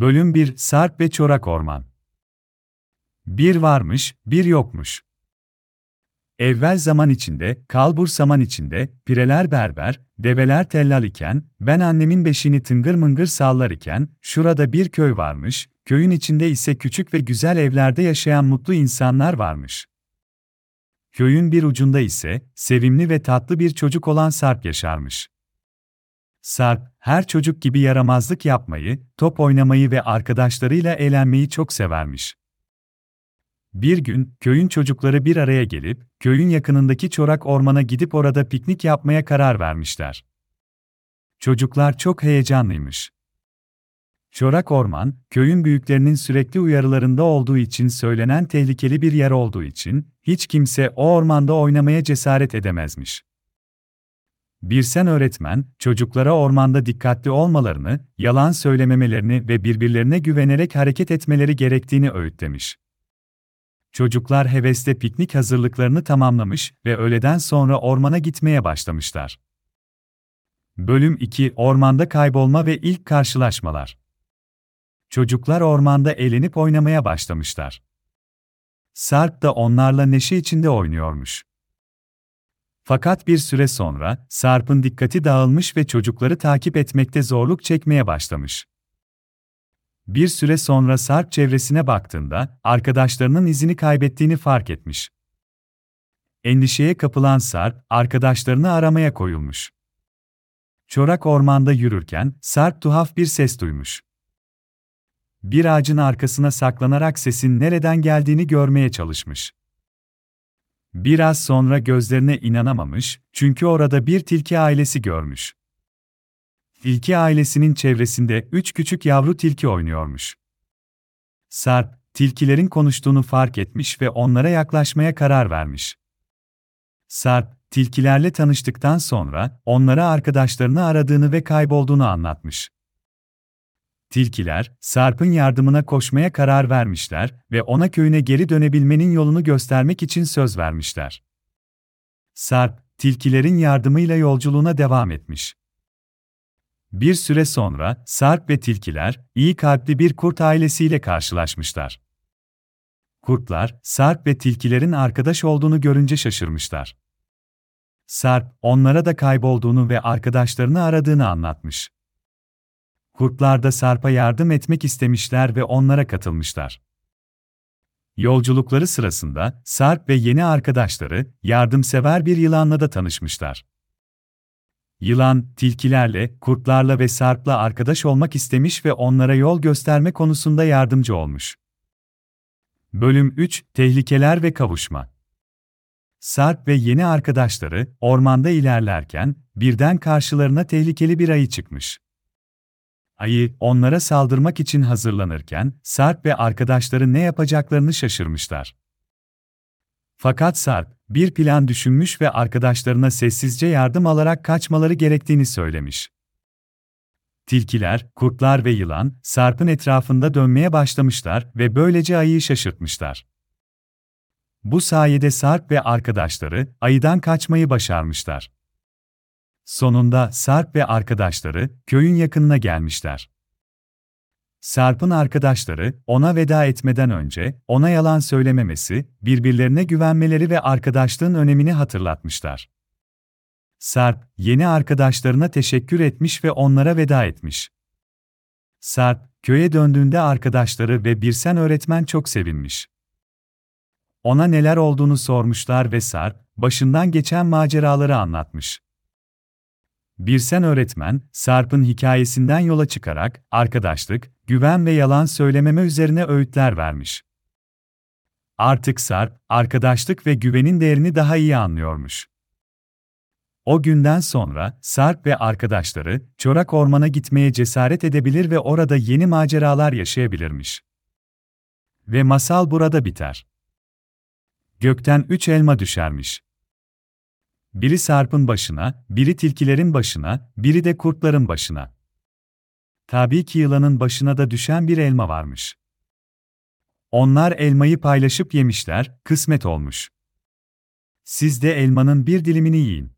Bölüm 1 Sarp ve Çorak Orman Bir varmış, bir yokmuş. Evvel zaman içinde, kalbur zaman içinde, pireler berber, develer tellal iken, ben annemin beşiğini tıngır mıngır sallar iken, şurada bir köy varmış, köyün içinde ise küçük ve güzel evlerde yaşayan mutlu insanlar varmış. Köyün bir ucunda ise, sevimli ve tatlı bir çocuk olan Sarp yaşarmış. Sarp, her çocuk gibi yaramazlık yapmayı, top oynamayı ve arkadaşlarıyla eğlenmeyi çok severmiş. Bir gün, köyün çocukları bir araya gelip, köyün yakınındaki çorak ormana gidip orada piknik yapmaya karar vermişler. Çocuklar çok heyecanlıymış. Çorak orman, köyün büyüklerinin sürekli uyarılarında olduğu için söylenen tehlikeli bir yer olduğu için, hiç kimse o ormanda oynamaya cesaret edemezmiş. Birsen öğretmen, çocuklara ormanda dikkatli olmalarını, yalan söylememelerini ve birbirlerine güvenerek hareket etmeleri gerektiğini öğütlemiş. Çocuklar hevesle piknik hazırlıklarını tamamlamış ve öğleden sonra ormana gitmeye başlamışlar. Bölüm 2 Ormanda kaybolma ve ilk karşılaşmalar. Çocuklar ormanda eğlenip oynamaya başlamışlar. Sarp da onlarla neşe içinde oynuyormuş. Fakat bir süre sonra Sarp'ın dikkati dağılmış ve çocukları takip etmekte zorluk çekmeye başlamış. Bir süre sonra Sarp çevresine baktığında arkadaşlarının izini kaybettiğini fark etmiş. Endişeye kapılan Sarp, arkadaşlarını aramaya koyulmuş. Çorak ormanda yürürken Sarp tuhaf bir ses duymuş. Bir ağacın arkasına saklanarak sesin nereden geldiğini görmeye çalışmış. Biraz sonra gözlerine inanamamış, çünkü orada bir tilki ailesi görmüş. Tilki ailesinin çevresinde üç küçük yavru tilki oynuyormuş. Sarp, tilkilerin konuştuğunu fark etmiş ve onlara yaklaşmaya karar vermiş. Sarp, tilkilerle tanıştıktan sonra onlara arkadaşlarını aradığını ve kaybolduğunu anlatmış. Tilkiler, Sarp'ın yardımına koşmaya karar vermişler ve ona köyüne geri dönebilmenin yolunu göstermek için söz vermişler. Sarp, tilkilerin yardımıyla yolculuğuna devam etmiş. Bir süre sonra Sarp ve tilkiler iyi kalpli bir kurt ailesiyle karşılaşmışlar. Kurtlar, Sarp ve tilkilerin arkadaş olduğunu görünce şaşırmışlar. Sarp, onlara da kaybolduğunu ve arkadaşlarını aradığını anlatmış. Kurtlar da Sarp'a yardım etmek istemişler ve onlara katılmışlar. Yolculukları sırasında Sarp ve yeni arkadaşları yardımsever bir yılanla da tanışmışlar. Yılan, tilkilerle, kurtlarla ve Sarp'la arkadaş olmak istemiş ve onlara yol gösterme konusunda yardımcı olmuş. Bölüm 3 Tehlikeler ve Kavuşma Sarp ve yeni arkadaşları ormanda ilerlerken birden karşılarına tehlikeli bir ayı çıkmış. Ayı, onlara saldırmak için hazırlanırken, Sarp ve arkadaşları ne yapacaklarını şaşırmışlar. Fakat Sarp, bir plan düşünmüş ve arkadaşlarına sessizce yardım alarak kaçmaları gerektiğini söylemiş. Tilkiler, kurtlar ve yılan, Sarp'ın etrafında dönmeye başlamışlar ve böylece ayıyı şaşırtmışlar. Bu sayede Sarp ve arkadaşları ayıdan kaçmayı başarmışlar. Sonunda Sarp ve arkadaşları köyün yakınına gelmişler. Sarp'ın arkadaşları ona veda etmeden önce ona yalan söylememesi, birbirlerine güvenmeleri ve arkadaşlığın önemini hatırlatmışlar. Sarp, yeni arkadaşlarına teşekkür etmiş ve onlara veda etmiş. Sarp, köye döndüğünde arkadaşları ve Birsen öğretmen çok sevinmiş. Ona neler olduğunu sormuşlar ve Sarp, başından geçen maceraları anlatmış. Birsen öğretmen, Sarp'ın hikayesinden yola çıkarak arkadaşlık, güven ve yalan söylememe üzerine öğütler vermiş. Artık Sarp, arkadaşlık ve güvenin değerini daha iyi anlıyormuş. O günden sonra Sarp ve arkadaşları Çorak Orman'a gitmeye cesaret edebilir ve orada yeni maceralar yaşayabilirmiş. Ve masal burada biter. Gökten üç elma düşermiş. Biri Sarp'ın başına, biri tilkilerin başına, biri de kurtların başına. Tabii ki yılanın başına da düşen bir elma varmış. Onlar elmayı paylaşıp yemişler, kısmet olmuş. Siz de elmanın bir dilimini yiyin.